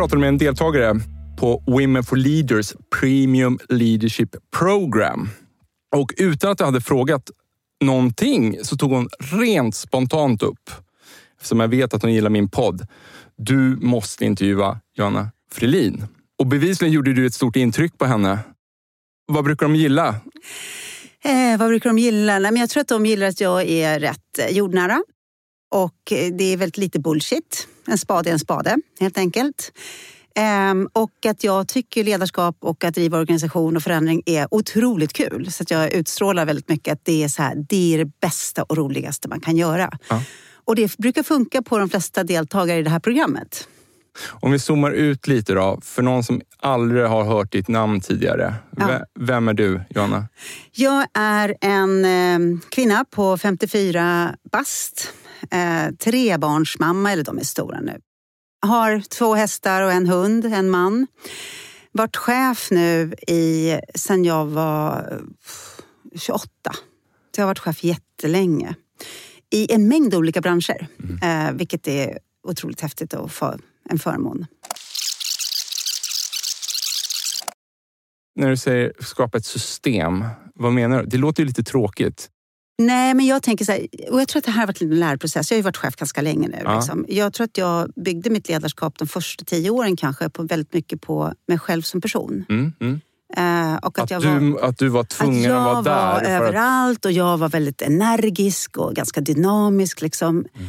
Pratade med en deltagare på Women for Leaders Premium Leadership Program. Och utan att jag hade frågat någonting så tog hon rent spontant upp, eftersom jag vet att hon gillar min podd, du måste intervjua Johanna Frilin. Och bevisligen gjorde du ett stort intryck på henne. Vad brukar de gilla? Eh, vad brukar de gilla? Nej, men jag tror att de gillar att jag är rätt jordnära. Och eh, det är väldigt lite bullshit. En spade är en spade, helt enkelt. Ehm, och att jag tycker ledarskap och att driva organisation och förändring är otroligt kul. Så att jag utstrålar väldigt mycket att det är, så här, det, är det bästa och roligaste man kan göra. Ja. Och det brukar funka på de flesta deltagare i det här programmet. Om vi zoomar ut lite då, för någon som aldrig har hört ditt namn tidigare. Ja. Vem är du, Johanna? Jag är en eh, kvinna på 54 bast. Eh, trebarnsmamma, eller de är stora nu. Har två hästar och en hund, en man. Varit chef nu i, sen jag var eh, 28. Så jag har varit chef jättelänge. I en mängd olika branscher. Eh, vilket är otroligt häftigt och för, en förmån. När du säger skapa ett system, vad menar du? Det låter ju lite tråkigt. Nej, men jag tänker så här, och jag tror att det här har varit en lärprocess. Jag har ju varit chef ganska länge nu. Ja. Liksom. Jag tror att jag byggde mitt ledarskap de första tio åren kanske på väldigt mycket på mig själv som person. Mm, mm. Eh, och att, Att, jag du, var, att du var att tvungen jag att vara var där. att- överallt och jag var väldigt energisk och ganska dynamisk. Liksom. Mm.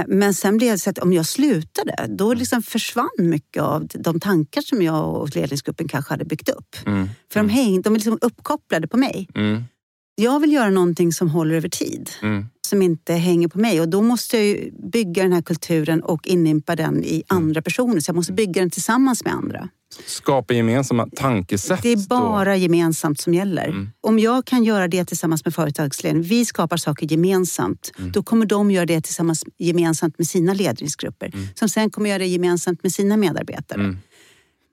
Eh, Men sen blev det så att om jag slutade, då liksom försvann mycket av de tankar som jag och ledningsgruppen kanske hade byggt upp. Mm, För de, häng, de är liksom uppkopplade på mig. mm, Jag vill göra någonting som håller över tid mm. som inte hänger på mig. Och då måste jag bygga den här kulturen och inympa den i andra personer. Så jag måste bygga den tillsammans med andra. Skapa gemensamma tankesätt. Det är då. bara gemensamt som gäller. Mm. Om jag kan göra det tillsammans med företagsledningen, vi skapar saker gemensamt, då kommer de göra det tillsammans gemensamt med sina ledningsgrupper. Som sen kommer göra det gemensamt med sina medarbetare.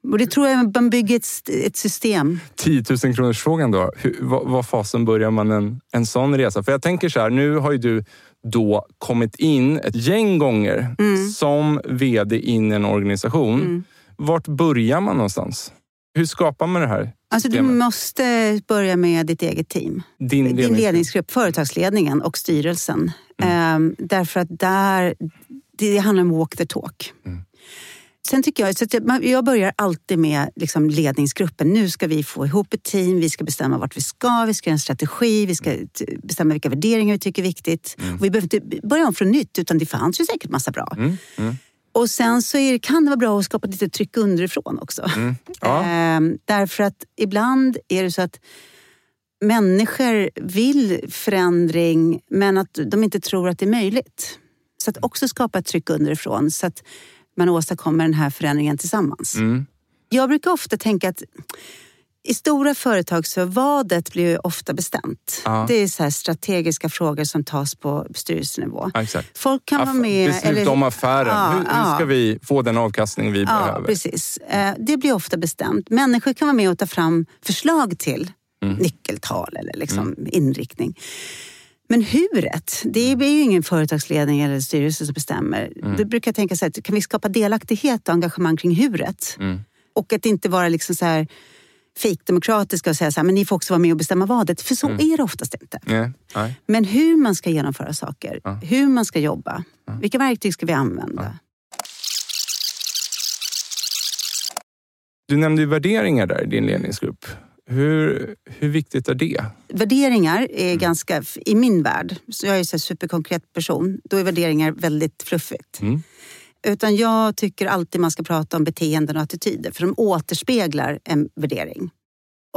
Mm. Och det tror jag man bygger ett, ett system. 10 000 kronors frågan då. Hur, vad, vad fasen börjar man en, en sån resa? För jag tänker så här, nu har ju du då kommit in ett gäng gånger Mm. som VD in i en organisation. Vart börjar man någonstans? Hur skapar man det här Alltså du måste börja med ditt eget team. Din, Din ledningsgrupp? ledningsgrupp, företagsledningen och styrelsen. Ehm, därför att där, det handlar om walk the talk. Mm. Sen tycker jag, så jag, jag börjar alltid med liksom ledningsgruppen. Nu ska vi få ihop ett team, vi ska bestämma vart vi ska, vi ska göra en strategi, vi ska t- bestämma vilka värderingar vi tycker är viktigt. Och vi behöver inte börja om från nytt, utan det fanns ju säkert massa bra. Mm, mm, Och sen så är, kan det vara bra att skapa lite tryck underifrån också. mm. Ja. Ehm, därför att ibland är det så att människor vill förändring men att de inte tror att det är möjligt. Så att också skapa ett tryck underifrån så att man åstadkommer den här förändringen tillsammans. Mm. Jag brukar ofta tänka att I stora företag så vadet blir ju ofta bestämt. Ja. Det är så strategiska frågor som tas på styrelsenivå. Ja. Folk kan vara Aff- med... Beslut om affären. Ja, hur, hur ska vi få den avkastning vi Ja, behöver? precis. Eh, Det blir ofta bestämt. Människor kan vara med och ta fram förslag till Mm. nyckeltal eller liksom inriktning. Men huret, det är ju ingen företagsledning eller styrelse som bestämmer. Mm. Då brukar jag tänka så här, kan vi skapa delaktighet och engagemang kring huret? Mm. Och att inte vara liksom så här fikdemokratiska och säga så här, men ni får också vara med och bestämma vadet. För så Mm. är det oftast inte. Nej. Men hur man ska genomföra saker, Ja. hur man ska jobba, vilka verktyg ska vi använda? Du nämnde värderingar där i din ledningsgrupp. Hur, hur viktigt är det? Värderingar är Mm. ganska, i min värld, så jag är här superkonkret person, då är värderingar väldigt fluffigt. Mm. Utan jag tycker alltid man ska prata om beteenden och attityder, för de återspeglar en värdering.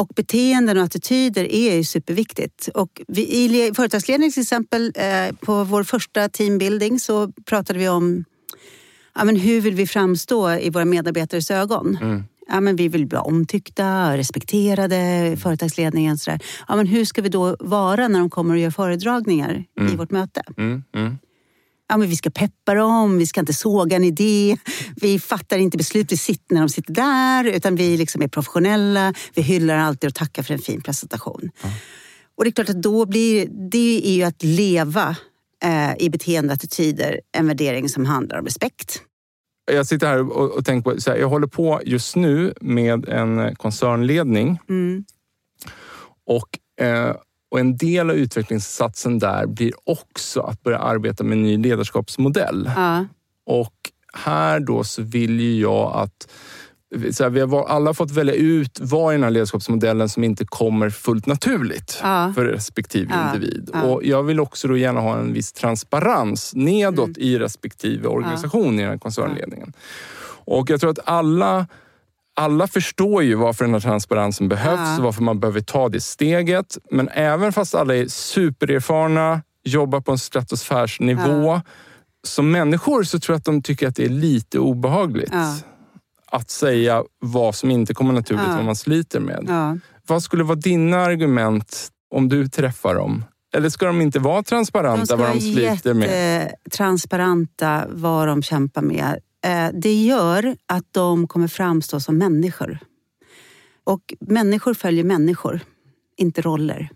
Och beteenden och attityder är ju superviktigt. Och vi, I le- företagsledning till exempel, eh, på vår första teambuilding så pratade vi om ja, men hur vill vi framstå i våra medarbetares ögon. Mm. Ja, men vi vill bli omtyckta, respekterade, företagsledningen. Sådär. Ja, men hur ska vi då vara när de kommer och gör föredragningar i vårt möte? Mm. Mm. Ja, men vi ska peppa dem, vi ska inte såga en idé. Vi fattar inte beslut vi sitter när de sitter där, utan vi liksom är professionella. Vi hyllar alltid och tackar för en fin presentation. Och det är klart att då blir det är ju att leva eh, i beteendeattityder en värdering som handlar om respekt. Jag sitter här och, och tänker på, här, jag håller på just nu med en koncernledning Mm. och, eh, och en del av utvecklingssatsen där blir också att börja arbeta med en ny ledarskapsmodell. Ja, Och här då så vill ju jag att så här, vi har alla fått välja ut vad i den här ledarskapsmodellen som inte kommer fullt naturligt Ja. för respektive Ja. individ. Ja. Och jag vill också då gärna ha en viss transparens nedåt Mm. i respektive organisation i den här koncernledningen. Och jag tror att alla alla förstår ju varför den här transparensen behövs och varför man behöver ta det steget. Men även fast alla är supererfarna, jobbar på en stratosfärsnivå. Som människor så tror jag att de tycker att det är lite obehagligt. Att säga vad som inte kommer naturligt, Ja. vad man sliter med. ja. Vad skulle vara dina argument om du träffar dem? Eller ska de inte vara transparenta vad de sliter med? jättetransparenta vad de kämpar med. Eh, Det gör att de kommer framstå som människor. Och människor följer människor, inte roller.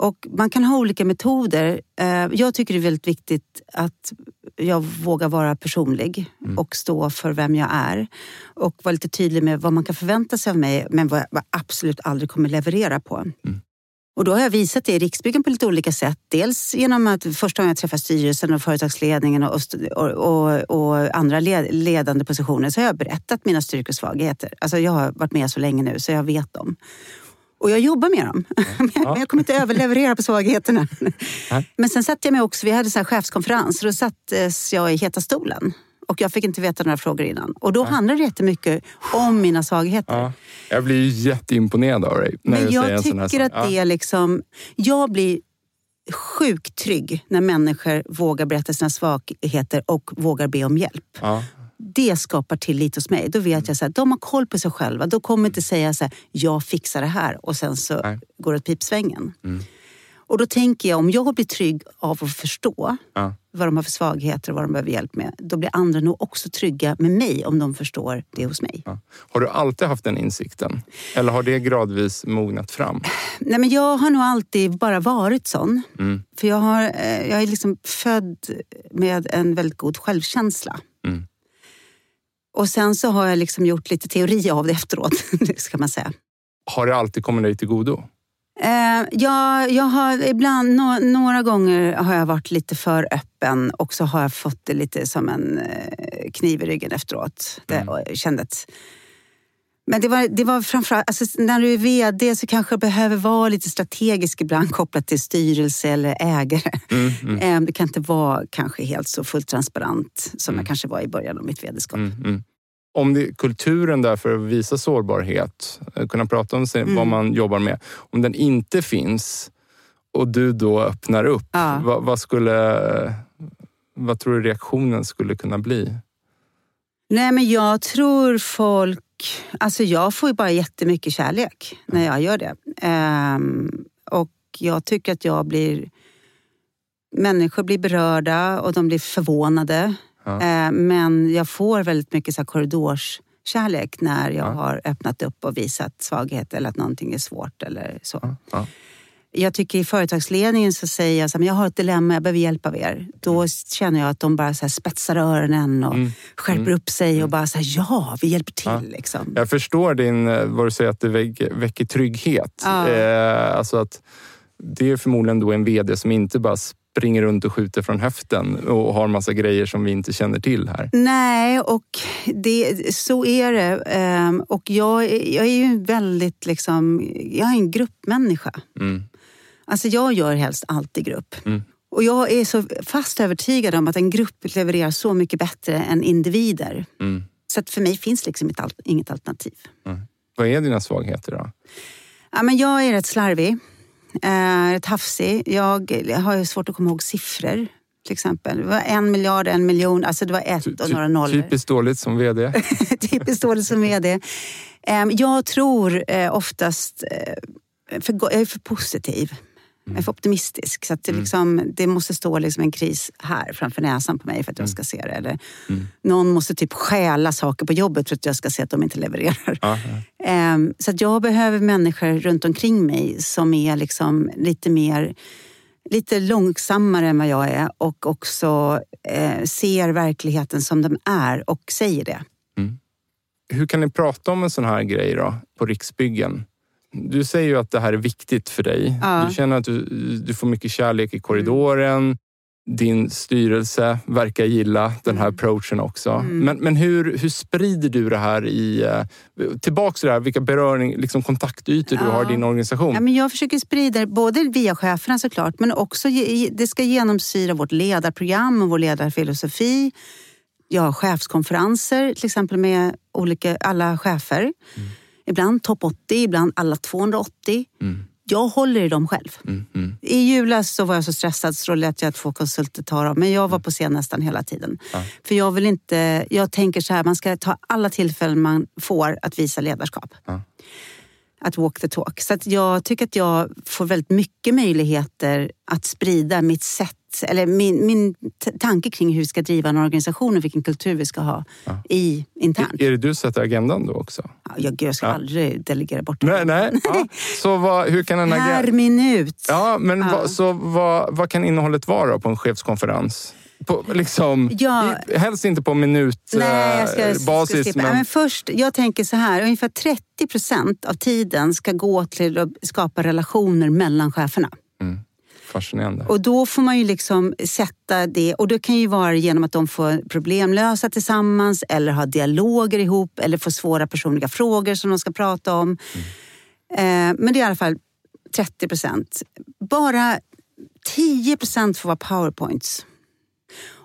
Och man kan ha olika metoder. Eh, Jag tycker det är väldigt viktigt att jag vågar vara personlig och stå för vem jag är. Och vara lite tydlig med vad man kan förvänta sig av mig men vad jag absolut aldrig kommer leverera på. Och då har jag visat det i Riksbyggen på lite olika sätt. Dels genom att första gången jag träffade styrelsen och företagsledningen och, och, och, och andra led, ledande positioner så har jag berättat mina styrkor och svagheter. Alltså jag har varit med så länge nu så jag vet dem. Och jag jobbar med dem. Men jag kommer inte överleverera på svagheterna. Nej. Men sen satt jag mig också, vi hade en chefskonferens och då satt jag i heta stolen. Och jag fick inte veta några frågor innan. Och då handlade det jättemycket om mina svagheter. Ja. Jag blir jätteimponerad av dig när Men du säger jag en sån här tycker att det är liksom... Jag blir sjukt trygg när människor vågar berätta sina svagheter och vågar be om hjälp. Ja. Det skapar tillit hos mig. Då vet jag att de har koll på sig själva. De kommer inte säga så här, jag fixar det här och sen så Nej. går det åt pipsvängen. Mm. Och då tänker jag, om jag blir trygg av att förstå Ja. vad de har för svagheter och vad de behöver hjälp med, då blir andra nog också trygga med mig om de förstår det hos mig. Ja. Har du alltid haft den insikten? Eller har det gradvis mognat fram? Nej, men jag har nog alltid bara varit sån. Mm. För jag, har, eh, jag är liksom född med en väldigt god självkänsla. Mm. Och sen så har jag liksom gjort lite teori av det efteråt, ska man säga. Har det alltid kommit dig till godo? Eh, jag, jag har ibland, nå, några gånger har jag varit lite för öppen och så har jag fått det lite som en eh, kniv i ryggen efteråt. Det, och kände att, men det var, det var framförallt, alltså, när du är VD så kanske behöver vara lite strategisk ibland kopplat till styrelse eller ägare. Mm, mm, Eh, Det kan inte vara kanske helt så fullt transparent som jag kanske var i början av mitt vd-skap. mm, mm. Om det, kulturen där för att visa sårbarhet, eh, kunna prata om sig, Mm. vad man jobbar med. Om den inte finns och du då öppnar upp, Ja. vad, vad, skulle, vad tror du reaktionen skulle kunna bli? Nej, men jag tror folk alltså jag får ju bara jättemycket kärlek när jag gör det. Ehm, och jag tycker att jag blir... Människor blir berörda och de blir förvånade. Ja. Ehm, men jag får väldigt mycket så här korridorskärlek när jag Ja. har öppnat upp och visat svaghet eller att någonting är svårt eller så. Ja. Jag tycker i företagsledningen så säger jag så här, men jag har ett dilemma, jag behöver hjälp av er. Då känner jag att de bara så spetsar öronen och Mm. skärper Mm. upp sig och bara så här, ja, vi hjälper till. Ja. Liksom. Jag förstår din, eh, vad du säger att det väcker, trygghet. Ja. Eh, alltså att det är förmodligen då en VD som inte bara springer runt och skjuter från höften och har massa grejer som vi inte känner till här. Nej, och det, så är det. Ehm, Och jag, jag är ju väldigt liksom, jag är en gruppmänniska. Mm. Alltså jag gör helst allt i grupp. Mm. Och jag är så fast övertygad om att en grupp levererar så mycket bättre än individer. Mm. Så att för mig finns liksom ett, inget alternativ. Vad är dina svagheter då? Ja, men jag är rätt slarvig, eh, rätt hafsig. Jag har ju svårt att komma ihåg siffror. Till exempel. Det var en miljard, en miljon, alltså det var ett och ty- några nollor. Typiskt dåligt som VD. Typiskt dåligt som det. Ehm, Jag tror eh, oftast... eh, För, jag är för positiv. Jag är för optimistisk. Så att det, liksom, det måste stå liksom en kris här framför näsan på mig för att jag ska se det. Eller Någon måste typ stjäla saker på jobbet för att jag ska se att de inte levererar. Ja, ja. Ehm, Så att jag behöver människor runt omkring mig som är liksom lite mer lite långsammare än vad jag är och också eh, ser verkligheten som den är och säger det. Hur kan ni prata om en sån här grej då, på Riksbyggen? Du säger ju att det här är viktigt för dig. Ja. Du känner att du, du får mycket kärlek i korridoren. Din styrelse verkar gilla den här approachen också. Mm. Men, men hur, hur sprider du det här i... eh, Tillbaks till det här, vilka beröring, liksom kontaktytor du Ja. har i din organisation. Ja, men jag försöker sprida det både via cheferna såklart men också det ska genomsyra vårt ledarprogram och vår ledarfilosofi. Jag har chefskonferenser till exempel med olika, alla chefer. Ibland topp 80, ibland alla 280. Mm. Jag håller i dem själv. Mm, mm. I julas så var jag så stressad så då lät jag att två konsulter ta dem. Men jag var på scen nästan hela tiden. Ja. För jag vill inte... Jag tänker så här, man ska ta alla tillfällen man får att visa ledarskap. Ja. Att walk the talk. Så jag tycker att jag får väldigt mycket möjligheter att sprida mitt sätt eller min, min tanke kring hur vi ska driva en organisation och vilken kultur vi ska ha Ja. i internt. Är det du som sätter agendan då också? Ja, jag, jag ska Ja. aldrig delegera bort Nej, nej. Ja. Så vad, hur kan en agenda... Per minut. Ja, men. Vad, så vad, vad kan innehållet vara på en chefskonferens? På, liksom, Ja. i- Helst inte på minutbasis. Skippa. men, Men... först, jag tänker så här, ungefär 30 procent av tiden ska gå till att skapa relationer mellan cheferna. Fascinerande. Och då får man ju liksom sätta det, och det kan ju vara genom att de får problemlösa tillsammans eller ha dialoger ihop eller få svåra personliga frågor som de ska prata om. Eh, men det är i alla fall 30 procent. Bara 10 procent får vara powerpoints.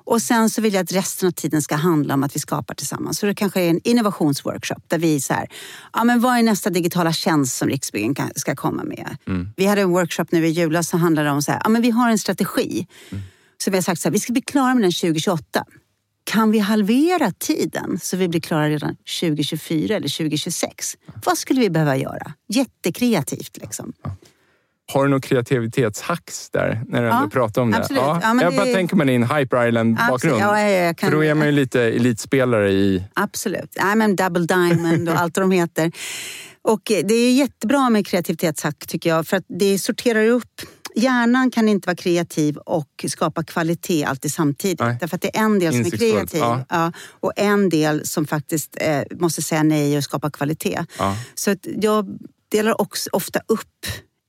Och sen så vill jag att resten av tiden ska handla om att vi skapar tillsammans. Så det kanske är en innovationsworkshop där vi så här, ja men vad är nästa digitala tjänst som Riksbyggen kan, ska komma med? Vi hade en workshop nu i julas som handlade om så här, ja men vi har en strategi. Så vi har sagt så här, vi ska bli klara med den 2028. Kan vi halvera tiden så vi blir klara redan 2024 eller 2026? Vad skulle vi behöva göra? Jättekreativt liksom. Har du något kreativitetshacks där när du Ja, ändå pratar om det? absolut. Ja, men jag det- bara tänker mig din Hyper Island-bakgrund. Ja, ja, jag kan- För då är man ju lite elitspelare i... Absolut. Nej, men Double Diamond och allt vad de heter. Och eh, det är jättebra med kreativitetshack tycker jag för att det sorterar upp Hjärnan kan inte vara kreativ och skapa kvalitet alltid samtidigt. Nej. Därför att det är en del som är kreativ ja. ja, och en del som faktiskt eh, måste säga nej och skapa kvalitet. Ja. Så jag delar också ofta upp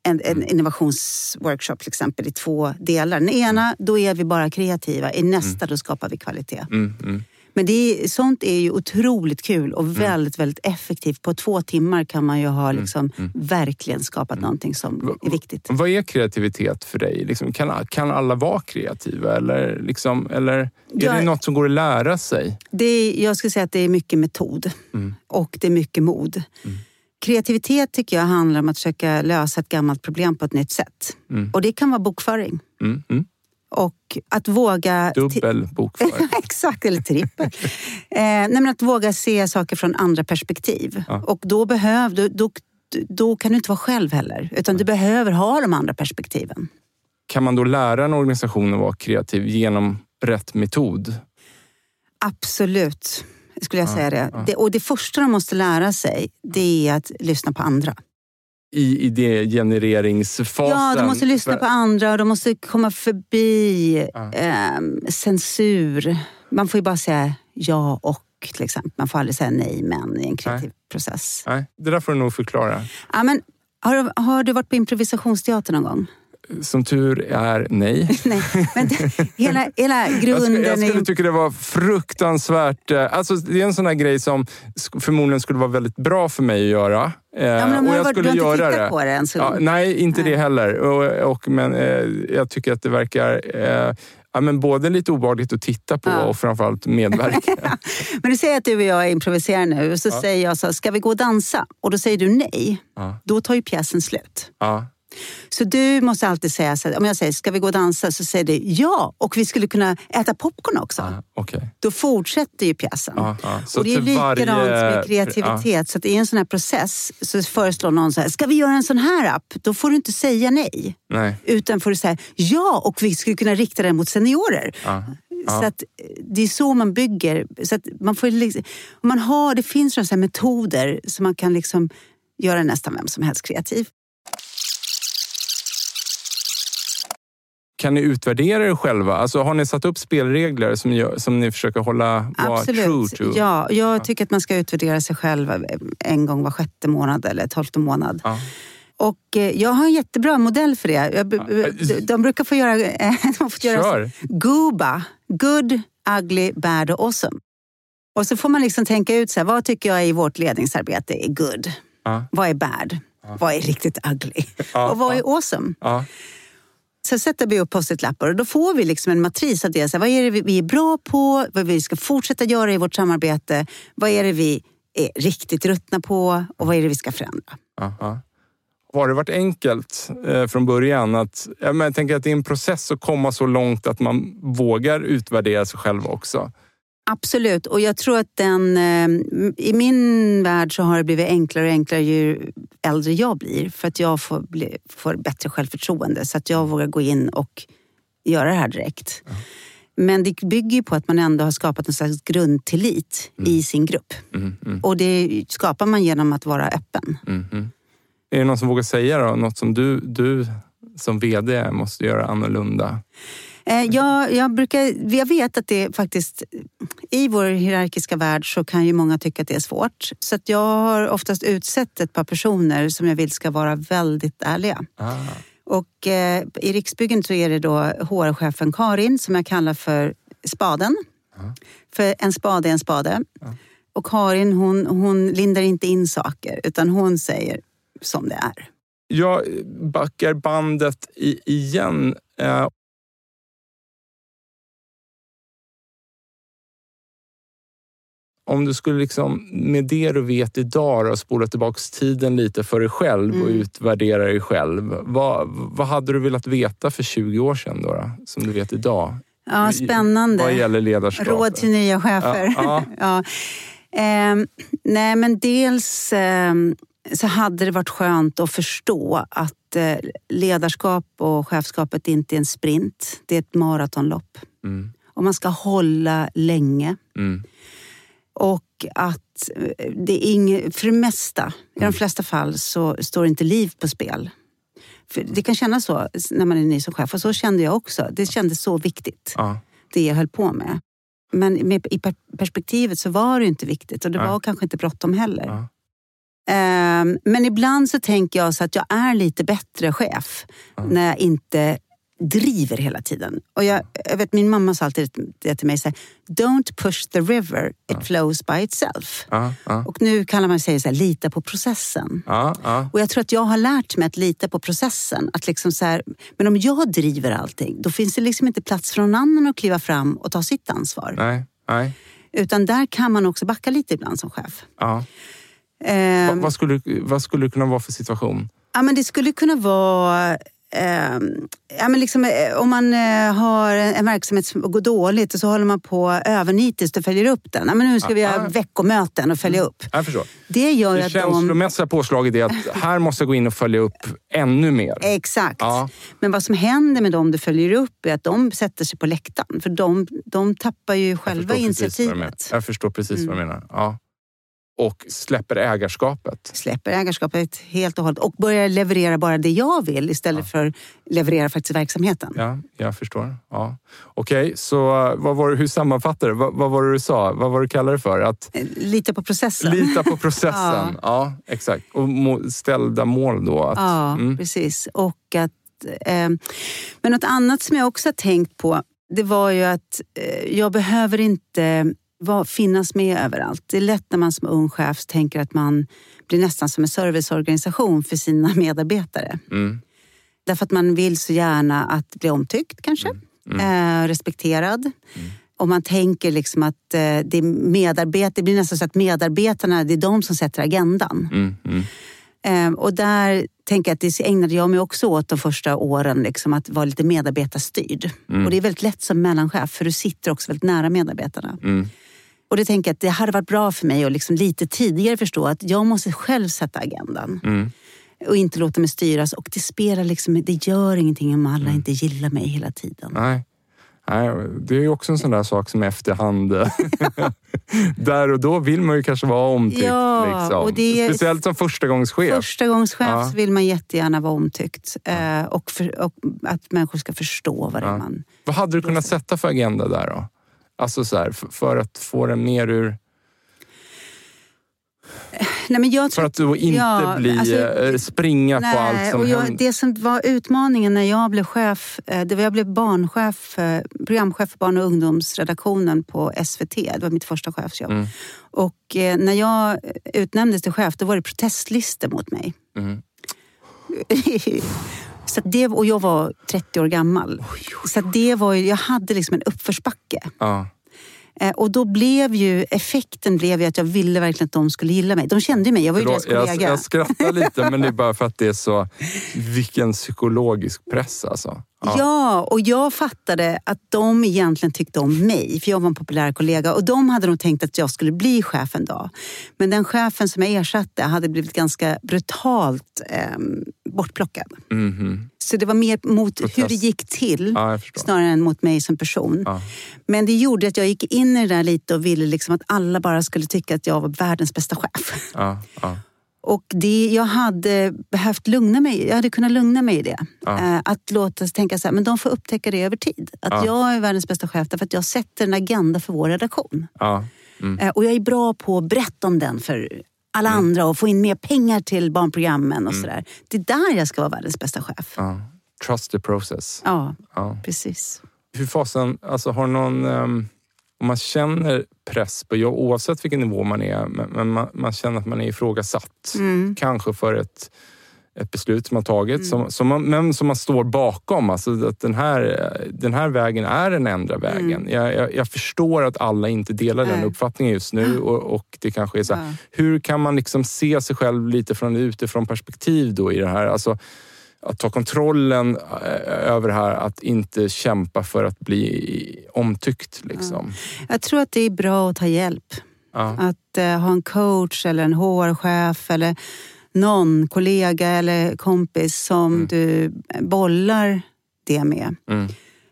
en, en innovationsworkshop till exempel i två delar. Den ena, då är vi bara kreativa. I nästa, då skapar vi kvalitet. Mm, mm. Men det är, sånt är ju otroligt kul och väldigt, väldigt effektivt. På två timmar kan man ju ha liksom verkligen skapat någonting som är viktigt. Vad är kreativitet för dig? Liksom, kan, kan alla vara kreativa? Eller, liksom, eller är Ja. det något som går att lära sig? Det är, jag skulle säga att det är mycket metod och det är mycket mod. Kreativitet tycker jag handlar om att försöka lösa ett gammalt problem på ett nytt sätt. Och det kan vara bokföring. Mm, mm. Och att våga... Dubbel bokföring. Exakt, eller trippel. eh, nej, att våga se saker från andra perspektiv. Ja. Och då, behöv, då, då, då kan du inte vara själv heller. Utan du behöver ha de andra perspektiven. Kan man då lära en organisation att vara kreativ genom rätt metod? Absolut, skulle jag Ja, säga det. det. Och det första de måste lära sig, det är att lyssna på andra. I idégenereringsfasen? Ja, de måste lyssna på andra och de måste komma förbi Ja. ehm, censur. Man får ju bara säga ja och till exempel. Man får aldrig säga nej men i en kreativ process. Nej, det där får du nog förklara. Ja, men, har, har du varit på improvisationsteater någon gång? Som tur är, nej. Nej, men hela, hela Jag, grunden skulle, jag skulle tycka det var fruktansvärt... eh, Alltså, det är en sån här grej som förmodligen skulle vara väldigt bra för mig att göra. Eh, Ja, men och jag varit- du skulle har inte tittat det. på det en Ja, nej, inte Nej. det heller. Och, och, men eh, jag tycker att det verkar eh, ja, men både lite obehagligt att titta på Ja. och framförallt medverka. Men du säger att du och jag improviserar nu och så Ja. säger jag så här, ska vi gå och dansa? Och då säger du nej. ja, Då tar ju pjäsen slut. ja, Så du måste alltid säga så här, om jag säger ska vi gå och dansa så säger du ja och vi skulle kunna äta popcorn också. ja, okej. Då fortsätter ju pjäsen. Ja. Så och det är likadant varje- med kreativitet. Så att i en sån här process så föreslår någon så här, ska vi göra en sån här app? Då får du inte säga nej. Nej. Utan får du säga ja och vi skulle kunna rikta den mot seniorer. Ja, Så ja. att det är så man bygger. Så att man får liksom, om man har, det finns här metoder som man kan liksom göra nästan vem som helst kreativ. Kan ni utvärdera er själva? Alltså, har ni satt upp spelregler som, gör, som ni försöker hålla vara true Absolut. to? Ja, jag tycker att man ska utvärdera sig själv en gång var sjätte månad eller tolfte månad. Ja. Och eh, jag har en jättebra modell för det. Jag, de, de brukar få göra, de fått göra Kör! GUBA. Good, ugly, bad och awesome. Och så får man liksom tänka ut så här, vad tycker jag i vårt ledningsarbete är good? Ja, Vad är bad? Vad är riktigt ugly? Ja, och vad ja. är awesome? Sen sätter vi upp post-it-lappar och då får vi liksom en matris av det. Så här, vad är det vi- är bra på? Vad vi ska fortsätta göra i vårt samarbete? Vad är det vi är riktigt ruttna på? Och vad är det vi ska förändra? Aha. Har det varit enkelt eh, från början? Att, jag, men jag tänker att det är en process att komma så långt att man vågar utvärdera sig själv också. Absolut, och jag tror att den... eh, I min värld så har det blivit enklare och enklare ju äldre jag blir. För att jag får, bli, får bättre självförtroende. Så att jag vågar gå in och göra det här direkt. Men det bygger ju på att man ändå har skapat en slags grundtillit i sin grupp. Mm, mm, Och det skapar man genom att vara öppen. mm, mm. Är det någon som vågar säga då, något som du, du som VD måste göra annorlunda? Eh, Jag, jag, brukar, jag vet att det faktiskt, i vår hierarkiska värld så kan ju många tycka att det är svårt. Så jag har oftast utsett ett par personer som jag vill ska vara väldigt ärliga. Ah, Och eh, i Riksbyggen så är det då HR-chefen Karin som jag kallar för spaden. Ja. För en spade är en spade. Och Karin hon, hon lindar inte in saker utan hon säger som det är. Jag backar bandet i, igen. Om du skulle liksom, med det du vet idag då, spola tillbaka tiden lite för dig själv och Mm. utvärdera dig själv. Vad, vad hade du velat veta för 20 år sedan då, då som du vet idag? Ja, spännande. Vad gäller ledarskap? Råd till nya chefer. Ja, Ja. Ehm, nej, men dels ehm, så hade det varit skönt att förstå att eh, ledarskap och chefskapet inte är en sprint. Det är ett maratonlopp. Mm, Och man ska hålla länge. mm, Och att eh, det är inget, för det mesta, i de flesta fall, så står inte liv på spel. För det kan kännas så när man är ny som chef och så kände jag också. Det kändes så viktigt, ja, det jag höll på med. Men med, i per- perspektivet så var det inte viktigt och det Nej. var kanske inte bråttom heller. ja, Ehm, men ibland så tänker jag så att jag är lite bättre chef när jag inte driver hela tiden. Och jag, jag vet, min mamma sa alltid det till mig, så här, don't push the river, it flows by itself. ja, ja, Och nu kallar man sig så här, lita på processen. ja, ja. Och jag tror att jag har lärt mig att lita på processen. Att liksom så här, men om jag driver allting, då finns det liksom inte plats för någon annan att kliva fram och ta sitt ansvar. Nej, nej. Utan där kan man också backa lite ibland som chef. Ja. Ehm, Vad, vad, skulle, vad skulle det kunna vara för situation? Ja, men det skulle kunna vara eh, ja, men liksom, eh, om man eh, har en verksamhet som går dåligt och så håller man på övernitiskt och följer upp den. Ja, men nu ska vi ha Ah. veckomöten och följa upp. Jag förstår. Det gör Det att de... känslomässiga påslaget är att här måste jag gå in och följa upp ännu mer. Exakt. Ja. Men vad som händer med dem du följer upp är att de sätter sig på läktaren. För de, de tappar ju Jag själva menar. initiativet. Jag förstår precis vad du Mm. menar. Ja. Och släpper ägarskapet. Släpper ägarskapet helt och hållet och börjar leverera bara det jag vill istället för leverera faktiskt verksamheten. Ja, jag förstår. Ja. Okej, så uh, vad var, hur sammanfattar du? Vad, vad var det du sa? Vad var det du kallade det för? Att Eh, Lita på processen. lita på processen. ja. exakt. Och må, ställda mål då. Att, Ja, mm, precis. Och att, eh, men något annat som jag också har tänkt på, det var ju att eh, jag behöver inte var, finnas med överallt. Det är lätt när man som ung chef tänker att man blir nästan som en serviceorganisation för sina medarbetare. mm, Därför att man vill så gärna att bli omtyckt kanske, Eh, respekterad. Och man tänker liksom att eh, det, medarbet- det blir nästan så att medarbetarna, det är de som sätter agendan. mm, mm, Eh, och där tänker jag att det ägnade jag mig också åt de första åren, liksom, att vara lite medarbetarstyrd. Och det är väldigt lätt som mellanchef, för du sitter också väldigt nära medarbetarna. Mm, Och det tänker att det hade varit bra för mig att liksom lite tidigare förstå att jag måste själv sätta agendan. mm. Och inte låta mig styras. Och det spelar liksom, det gör ingenting om alla inte gillar mig hela tiden. Nej. Nej, det är ju också en sån där sak som efterhand... där och då vill man ju kanske vara omtyckt. Ja, liksom. och det är- Speciellt som förstagångschef. Första gångs chef Ja. vill man jättegärna vara omtyckt. Eh, och, för, och att människor ska förstå vad det är Ja. man... Vad hade du kunnat sätta för agenda där då? Alltså så här, för, för att få den mer ur... Nej, jag För tror att du inte Ja, bli, alltså, eh, springa på allt som och jag, händer. Det som var utmaningen när jag blev chef, eh, det var jag blev barnchef, eh, programchef för barn och ungdomsredaktionen på SVT. Det var mitt första chefsjobb. Mm. Och när jag utnämndes till chef, då var det protestlistor mot mig. Mm. Så det, och jag var 30 år gammal. Så att det var jag hade liksom en uppförsbacke. Ja. Eh, Och då blev ju effekten blev ju att jag ville verkligen att de skulle gilla mig. De kände mig, jag var ju deras Förlåt, jag, kollega. jag skrattar lite men det är bara för att det är så... Vilken psykologisk press alltså. Ja. och jag fattade att de egentligen tyckte om mig, för jag var en populär kollega. Och de hade nog tänkt att jag skulle bli chef en dag. Men den chefen som jag ersatte hade blivit ganska brutalt eh, bortplockad. Mhm. Så det var mer mot hur Protest. det gick till, Ja, snarare än mot mig som person. Ja. Men det gjorde att jag gick in i det där lite och ville liksom att alla bara skulle tycka att jag var världens bästa chef. Ja. Och det, jag hade behövt lugna mig, jag hade kunnat lugna mig i det. Ja. Eh, Att låta tänka så här, men de får upptäcka det över tid. Att Ja. jag är världens bästa chef därför att jag sätter en agenda för vår redaktion. ja. Mm. Eh, Och jag är bra på att berätta om den för alla andra och få in mer pengar till barnprogrammen och sådär. Det är där jag ska vara världens bästa chef. Trust the process. Ja, precis. Hur fasen, alltså har någon... ehm, om man känner press på jobb, oavsett vilken nivå man är, men, man, man känner att man är ifrågasatt. Mm. Kanske för ett, ett beslut som man tagit, som, som man, men som man står bakom. Alltså att den här, den här vägen är den enda vägen. Jag, jag, jag förstår att alla inte delar den Mm. Nej. uppfattningen just nu och, och det kanske är så här, Ja. hur kan man liksom se sig själv lite från utifrån perspektiv då i det här? Alltså, att ta kontrollen eh, över det här, att inte kämpa för att bli omtyckt. Liksom. Jag tror att det är bra att ta hjälp. Ja. Att eh, ha en coach eller en HR-chef eller någon kollega eller kompis som du bollar det med. Mm.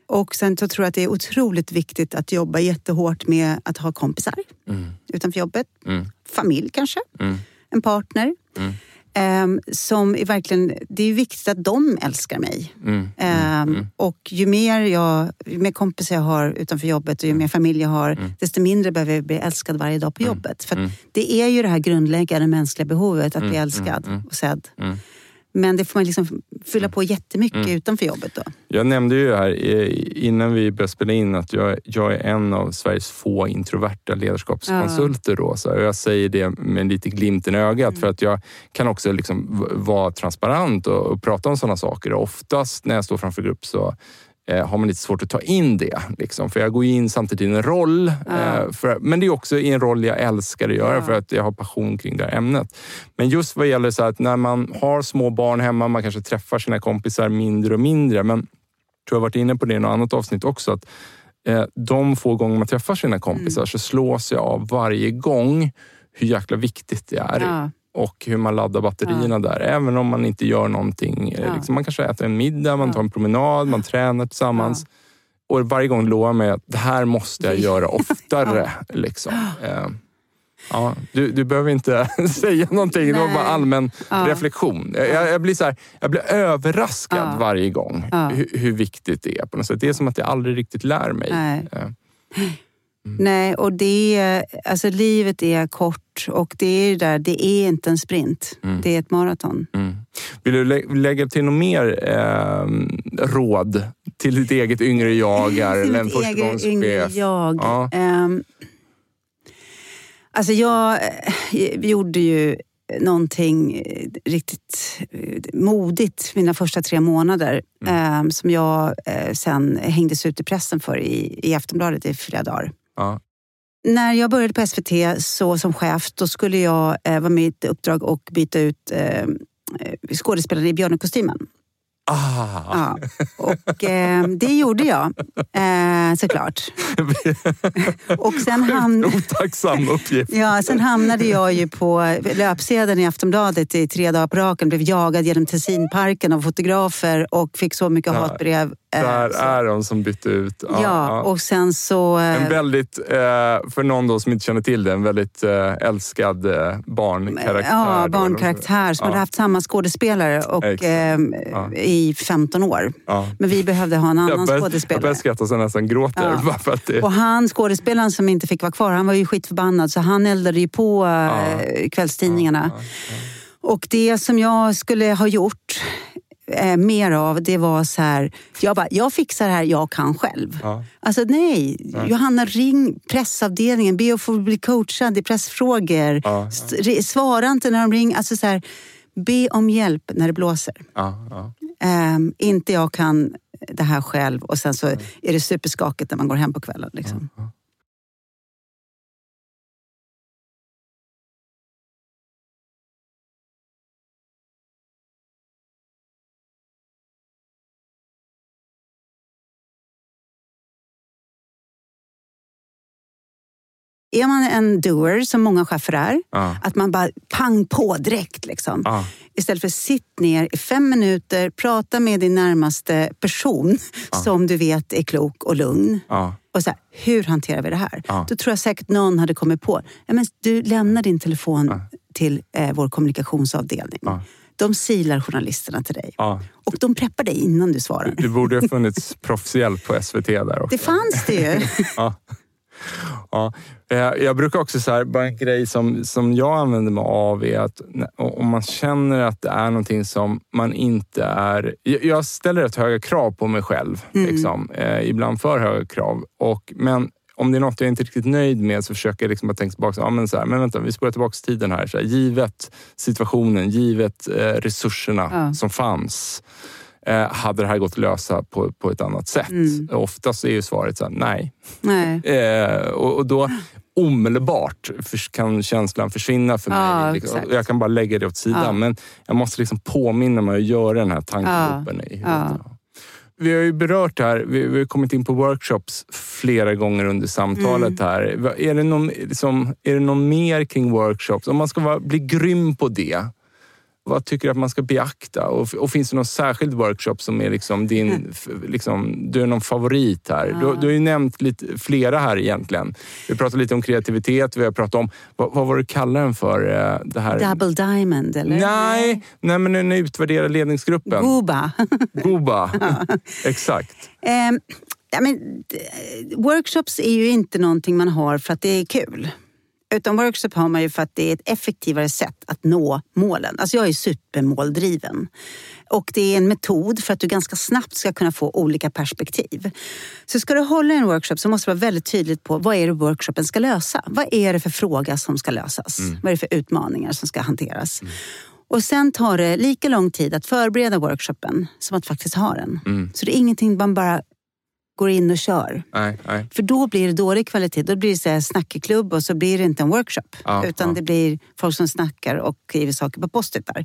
Och sen så tror jag att det är otroligt viktigt att jobba jättehårt med att ha kompisar Mm. utanför jobbet. Mm. Familj kanske, Mm. en partner. Mm. Ehm, som verkligen, det är viktigt att de älskar mig. Mm. Ehm, Och ju mer, jag, ju mer kompisar jag har utanför jobbet och ju mer familj jag har, Mm. desto mindre behöver jag bli älskad varje dag på jobbet. För det är ju det här grundläggande mänskliga behovet, att bli älskad och sedd. Mm. Men det får man liksom fylla på jättemycket utanför jobbet då. Jag nämnde ju här eh, innan vi började spela in att jag, jag är en av Sveriges få introverta ledarskapskonsulter. Då, så jag säger det med lite glimten i ögat för att jag kan också liksom vara transparent och, och prata om sådana saker. Och oftast när jag står framför grupp så eh, har man lite svårt att ta in det. Liksom. För jag går in samtidigt i en roll. Eh, för, men det är också i en roll jag älskar att göra Ja. för att jag har passion kring det här ämnet. Men just vad gäller så att när man har små barn hemma, man kanske träffar sina kompisar mindre och mindre. Men jag tror jag har varit inne på det i något annat avsnitt också. Att eh, de få gånger man träffar sina kompisar Mm. så slås jag av varje gång hur jäkla viktigt det är. Ja. Och hur man laddar batterierna där. Även om man inte gör någonting. Eh, Ja. Liksom, man kanske äter en middag, man Ja. tar en promenad, man tränar tillsammans. Och varje gång lovar jag mig att det här måste jag göra oftare. liksom. Eh, Ja, du, du behöver inte säga någonting. Det var Nej. bara allmän Ja. reflektion. Jag, jag, blir så här, jag blir överraskad Ja. varje gång Ja. hur, hur viktigt det är. på något sätt. Det är som att jag aldrig riktigt lär mig. Nej. Eh, Nej, och det, alltså livet är kort och det är, där, det är inte en sprint. Mm. Det är ett maraton. Mm. Vill du lä- lägga till något mer eh, råd till ditt eget yngre jag? en Mitt eget yngre jag. Ja. Ehm, alltså jag eh, gjorde ju någonting eh, riktigt eh, modigt mina första tre månader Mm. ehm, som jag eh, sen hängdes ut i pressen för i, i Aftonbladet i flera dagar. Ja. När jag började på SVT så som chef, då skulle jag eh, vara med i ett uppdrag och byta ut eh, eh, skådespelare i björnekostymen. Ah. Ja. Och eh, det gjorde jag, eh, såklart. Och sen, ham Otacksam uppgift. ja, sen hamnade jag ju på löpsedeln i Aftonbladet i tre dagar på raken. Blev jagad genom Tessinparken av fotografer och fick så mycket Där- hatbrev. Eh, Där så- är de som bytte ut. Ja, och sen så... eh, En väldigt, eh, för någon då som inte känner till det, en väldigt eh, älskad eh, barnkaraktär. Ja, barnkaraktär som Ja. hade haft samma skådespelare och, Exakt. eh, Ja. i 15 år. Ja. Men vi behövde ha en annan Jag börjar, jag skådespelare. börjar skratta så jag nästan gråter. Ja. Det, Och han, skådespelaren som inte fick vara kvar, han var ju skitförbannad så han eldade ju på Ja. eh, kvällstidningarna. Ja, Och det som jag skulle ha gjort eh, mer av, det var så här, jag bara, jag fixar det här, jag kan själv. ja. Alltså nej, Johanna ring pressavdelningen, be att få bli coachad i pressfrågor. Ja. Svara inte när de ringer. Alltså så här, be om hjälp när det blåser. Ja, ja. Ehm, inte jag kan det här själv och sen så är det superskakigt när man går hem på kvällen. Liksom. Är man en doer, som många chefer är, Ja. att man bara pang på direkt. Liksom. Ja. Istället för sitt ner i fem minuter, prata med din närmaste person som du vet är klok och lugn. Ja. Och så här, hur hanterar vi det här? Ja. Då tror jag säkert någon hade kommit på, ja, men du lämnar din telefon till eh, vår kommunikationsavdelning. Ja. De silar journalisterna till dig. Ja. Och de preppar dig innan du svarar. Det borde ha funnits proffshjälp på SVT där också. Det fanns det ju. Ja. Ja. Eh, Jag brukar också säga, bara en grej som, som jag använder mig av är att om man känner att det är någonting som man inte är... Jag ställer rätt höga krav på mig själv. Liksom. Eh, ibland för höga krav. Och, men om det är något jag inte är riktigt nöjd med så försöker jag liksom bara tänka tillbaka. Ja, men så här, men vänta, vi spolar tillbaka tiden här. Så här givet situationen, givet eh, resurserna Ja. som fanns. Eh, hade det här gått att lösa på, på ett annat sätt? Oftast är ju svaret så här, nej. Nej. Eh, och, och då omedelbart kan känslan försvinna för mig. Ja, liksom. jag kan bara lägga det åt sidan. Ja. Men jag måste liksom påminna mig att göra den här tankeloopen i huvudet. Ja. Vi har ju berört det här, vi, vi har kommit in på workshops flera gånger under samtalet Mm. här. Är det, någon, liksom, är det någon mer kring workshops? Om man ska vara, bli grym på det, vad tycker du att man ska beakta? Och, och finns det någon särskild workshop som är liksom din, f- liksom, du är någon favorit här? Du, du har ju nämnt lite, flera här egentligen. Vi pratat lite om kreativitet, vi har pratat om, vad, vad var du kallade den för? eh, Det här? Double diamond, eller? Nej, nej, men den utvärderar ledningsgruppen. Goba. Goba. Exakt. Ehm, ja, men, workshops är ju inte någonting man har för att det är kul. Utan workshop har man ju för att det är ett effektivare sätt att nå målen. Alltså jag är supermåldriven. Och det är en metod för att du ganska snabbt ska kunna få olika perspektiv. Så ska du hålla en workshop så måste du vara väldigt tydligt på vad är det workshopen ska lösa. Vad är det för fråga som ska lösas? Vad är det för utmaningar som ska hanteras? Och sen tar det lika lång tid att förbereda workshopen som att faktiskt ha den. Så det är ingenting man bara går in och kör. Nej, nej. För då blir det dålig kvalitet. Då blir det så här snackeklubb och så blir det inte en workshop. Ja, utan ja. det blir folk som snackar och skriver saker på post-itar.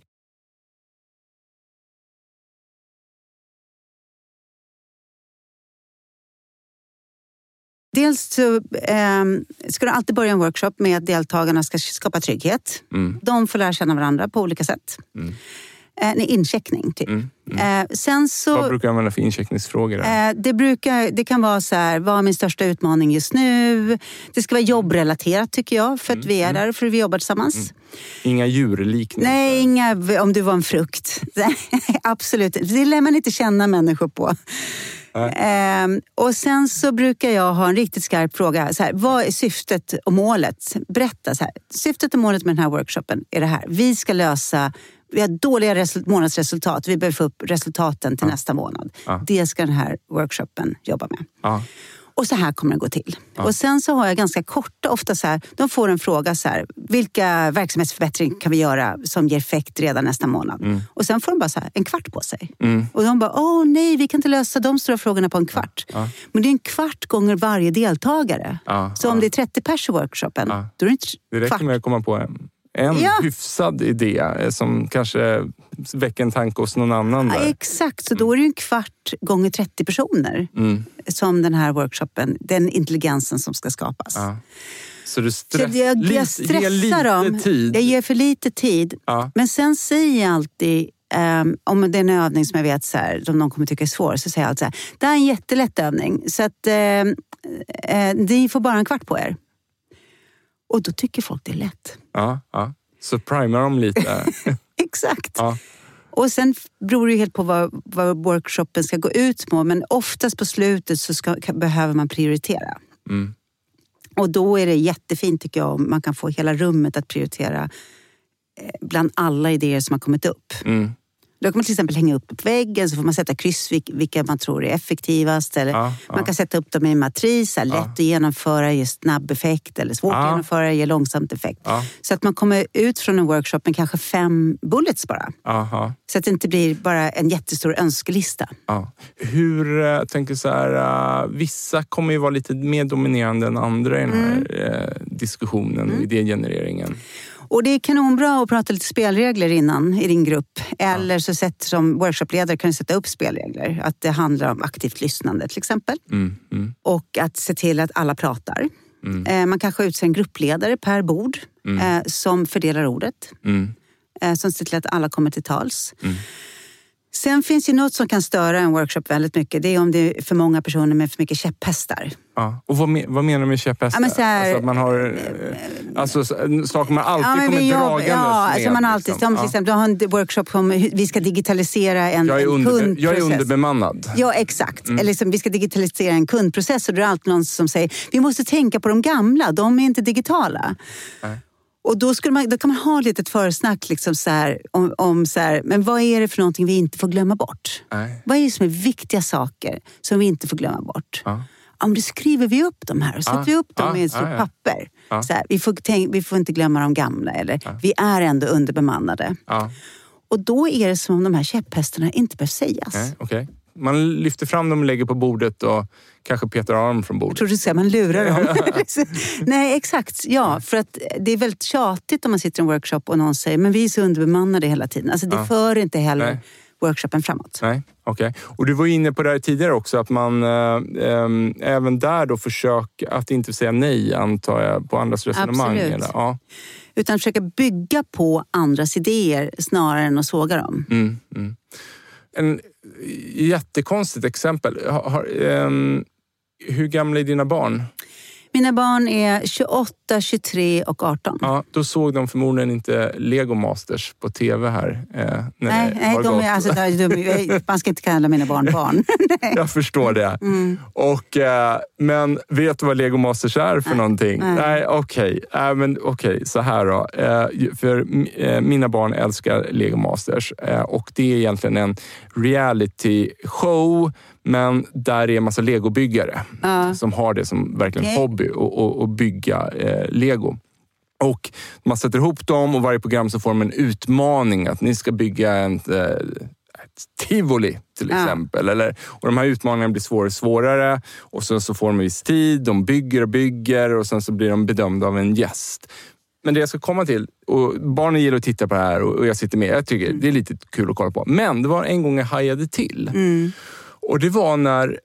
Dels så ehm, ska du alltid börja en workshop med att deltagarna ska skapa trygghet. Mm. De får lära känna varandra på olika sätt. Mm. Eh, En incheckning, typ. Mm. Eh, sen så... Vad brukar du använda för incheckningsfrågor? Eh, Det, brukar, det kan vara så här, vad är min största utmaning just nu? Det ska vara jobbrelaterat tycker jag, för att vi är där för att vi jobbar tillsammans. Inga djurliknelser? Nej, inga om du var en frukt. Nej, Absolut Det lär man inte känna människor på. Ehm, och sen så brukar jag ha en riktigt skarp fråga. Så här, vad är syftet och målet? Berätta. Så här. Syftet och målet med den här workshopen är det här. Vi ska lösa vi har dåliga resul- månadsresultat. Vi behöver få upp resultaten till nästa månad. Ja. Det ska den här workshopen jobba med. Ja. Och så här kommer det gå till. Och sen så har jag ganska korta, ofta så här, de får en fråga så här, vilka verksamhetsförbättringar kan vi göra som ger effekt redan nästa månad? Och sen får de bara så här, en kvart på sig. Mm. Och de bara, åh nej, vi kan inte lösa de stora frågorna på en kvart. Ja. Men det är en kvart gånger varje deltagare. Ja, Så om det är 30 pers i workshopen, Ja. då är det inte Det räcker kvart. med att komma på en, en Ja. hyfsad idé eh, som kanske väcker en tanke hos någon annan. Ja, Där. exakt, så då är det en kvart gånger 30 personer Mm. som den här workshopen, den intelligensen som ska skapas. Ja. Så du Så stress, jag, lite- jag ger stressar lite dem. tid. Jag ger för lite tid. Ja. Men sen säger jag alltid, ehm, om det är en övning som jag vet så här, som någon kommer tycka är svår, så säger jag alltid så här, det här är en jättelätt övning, så att ehm, eh, ni får bara en kvart på er. Och då tycker folk det är lätt. Ja, ja. Så primar dem lite. Exakt. ja. Och sen beror det helt på vad, vad workshopen ska gå ut på, men oftast på slutet så ska, behöver man prioritera. Mm. Och då är det jättefint tycker jag om man kan få hela rummet att prioritera eh, bland alla idéer som har kommit upp. Mm. Då kan man till exempel hänga upp på väggen så får man sätta kryss vil- vilka man tror är effektivast. Eller Ja, ja. Man kan sätta upp dem i en matris, lätt Ja. att genomföra, ge snabb effekt eller svårt Ja. att genomföra, ge långsamt effekt. Ja. Så att man kommer ut från en workshop med kanske fem bullets bara. Så att det inte blir bara en jättestor önskelista. Ja. Hur, eh, jag tänker så här, eh, vissa kommer ju vara lite mer dominerande än andra i den här Mm. eh, diskussionen och idégenereringen. Och det är kanonbra att prata lite spelregler innan i din grupp. Eller så sätt som workshopledare kan du sätta upp spelregler. Att det handlar om aktivt lyssnande till exempel. Mm. Mm. Och att se till att alla pratar. Eh, Man kanske utser en gruppledare per bord eh, som fördelar ordet. Mm. eh, Som ser till att alla kommer till tals. Sen finns ju något som kan störa en workshop väldigt mycket. Det är om det är för många personer med för mycket käpphästar. Ja. Och vad, vad menar du med käpphästar? Ja, här- alltså att man har eh, alltså, så- saker man alltid men kommer jobb- dragandes ja, med. alltså man alltid, liksom. om till Ja. exempel, du har en workshop om hur vi ska digitalisera en, jag, är en under, jag är kundprocess. underbemannad. Ja, exakt. Eller liksom, vi ska digitalisera en kundprocess och då är det alltid någon som säger vi måste tänka på de gamla, de är inte digitala. Nej. Och då, skulle man, då kan man ha lite försnack liksom så här, om, om så här, men vad är det för någonting vi inte får glömma bort? Nej. Vad är det som är viktiga saker som vi inte får glömma bort? Ja. Men då skriver vi upp de här och sätter Ja, vi upp dem ja, i ett stort papper. Så här, vi, får tänk, vi får inte glömma de gamla eller vi är ändå underbemannade. Och då är det som om de här käpphästarna inte behöver sägas. Nej, okej. Man lyfter fram dem och lägger på bordet och kanske petar dem från Jag bordet. tror du säger man lurar dem. Nej, exakt. Ja, för att det är väldigt tjatigt om man sitter i en workshop och någon säger men vi är så underbemannade hela tiden. Alltså det Ja. för inte heller Nej. workshopen framåt. Nej, okej. Och du var inne på det här tidigare också, att man eh, ehm, även där då försöker att inte säga nej, antar jag, på andras resonemang. Absolut. Eller? Ja. Utan försöka bygga på andras idéer snarare än att såga dem. Mm, mm. En jättekonstigt exempel. Har, har, um, hur gamla är dina barn? Mina barn är 28, 23 och 18. Ja, då såg de förmodligen inte Lego Masters på tv här. Eh, Nej, nej de är, alltså, de är- man ska inte kalla mina barn barn. Jag förstår det. Mm. Och, eh, men vet du vad Lego Masters är för någonting? Nej. Nej, okej. Äh, men okej, så här då. Eh, för eh, mina barn älskar Lego Masters eh, och det är egentligen en reality show men där är en massa legobyggare Ja. som har det som verkligen Okej. hobby att bygga eh, lego. Och man sätter ihop dem och varje program så får de en utmaning att ni ska bygga en, eh, tivoli till exempel. Ja. Eller, och de här utmaningarna blir svårare och svårare och sen så får de viss tid, de bygger och bygger och sen så blir de bedömda av en gäst. Men det jag ska komma till, och barnen gillar att titta på det här och jag sitter med. Jag tycker det är lite kul att kolla på. Men det var en gång jag hajade till. Mm. Och det var när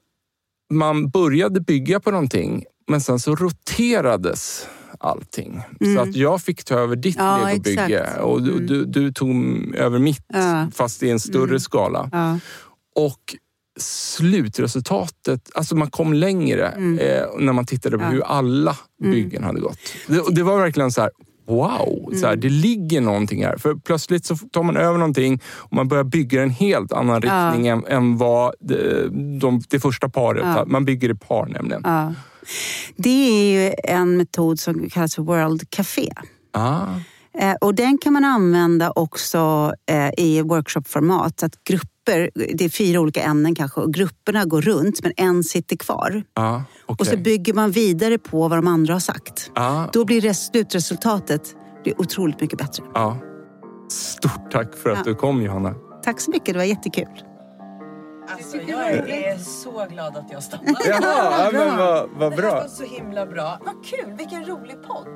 man började bygga på någonting, men sen så roterades allting. Mm. Så att jag fick ta över ditt ja, legobygge och du, mm. du, du, tog över mitt, ja. fast i en större mm. skala. Ja. Och slutresultatet, alltså man kom längre mm. eh, när man tittade på hur alla mm. byggen hade gått. Det, det var verkligen så här, wow, så här, mm. det ligger någonting här. För plötsligt så tar man över någonting och man börjar bygga en helt annan riktning ja. än, än vad det, de, det första paret, ja. man bygger i par nämligen. Ja. Det är ju en metod som kallas för World Café. Ah. Eh, och den kan man använda också eh, i workshopformat. Att grupper, det är fyra olika ämnen kanske och grupperna går runt men en sitter kvar. Ah, okay. Och så bygger man vidare på vad de andra har sagt. Ah. Då blir slutresultatet blir otroligt mycket bättre. Ah. Stort tack för att ja. du kom Johanna. Tack så mycket, det var jättekul. Alltså, jag är så glad att jag stannade. Jaha, ja, men vad, vad bra. Det var så himla bra. Vad kul, vilken rolig podd.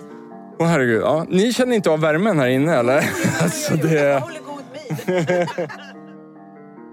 Åh oh, herregud, ja. ni känner inte av värmen här inne eller? alltså, det... Jag håller god min.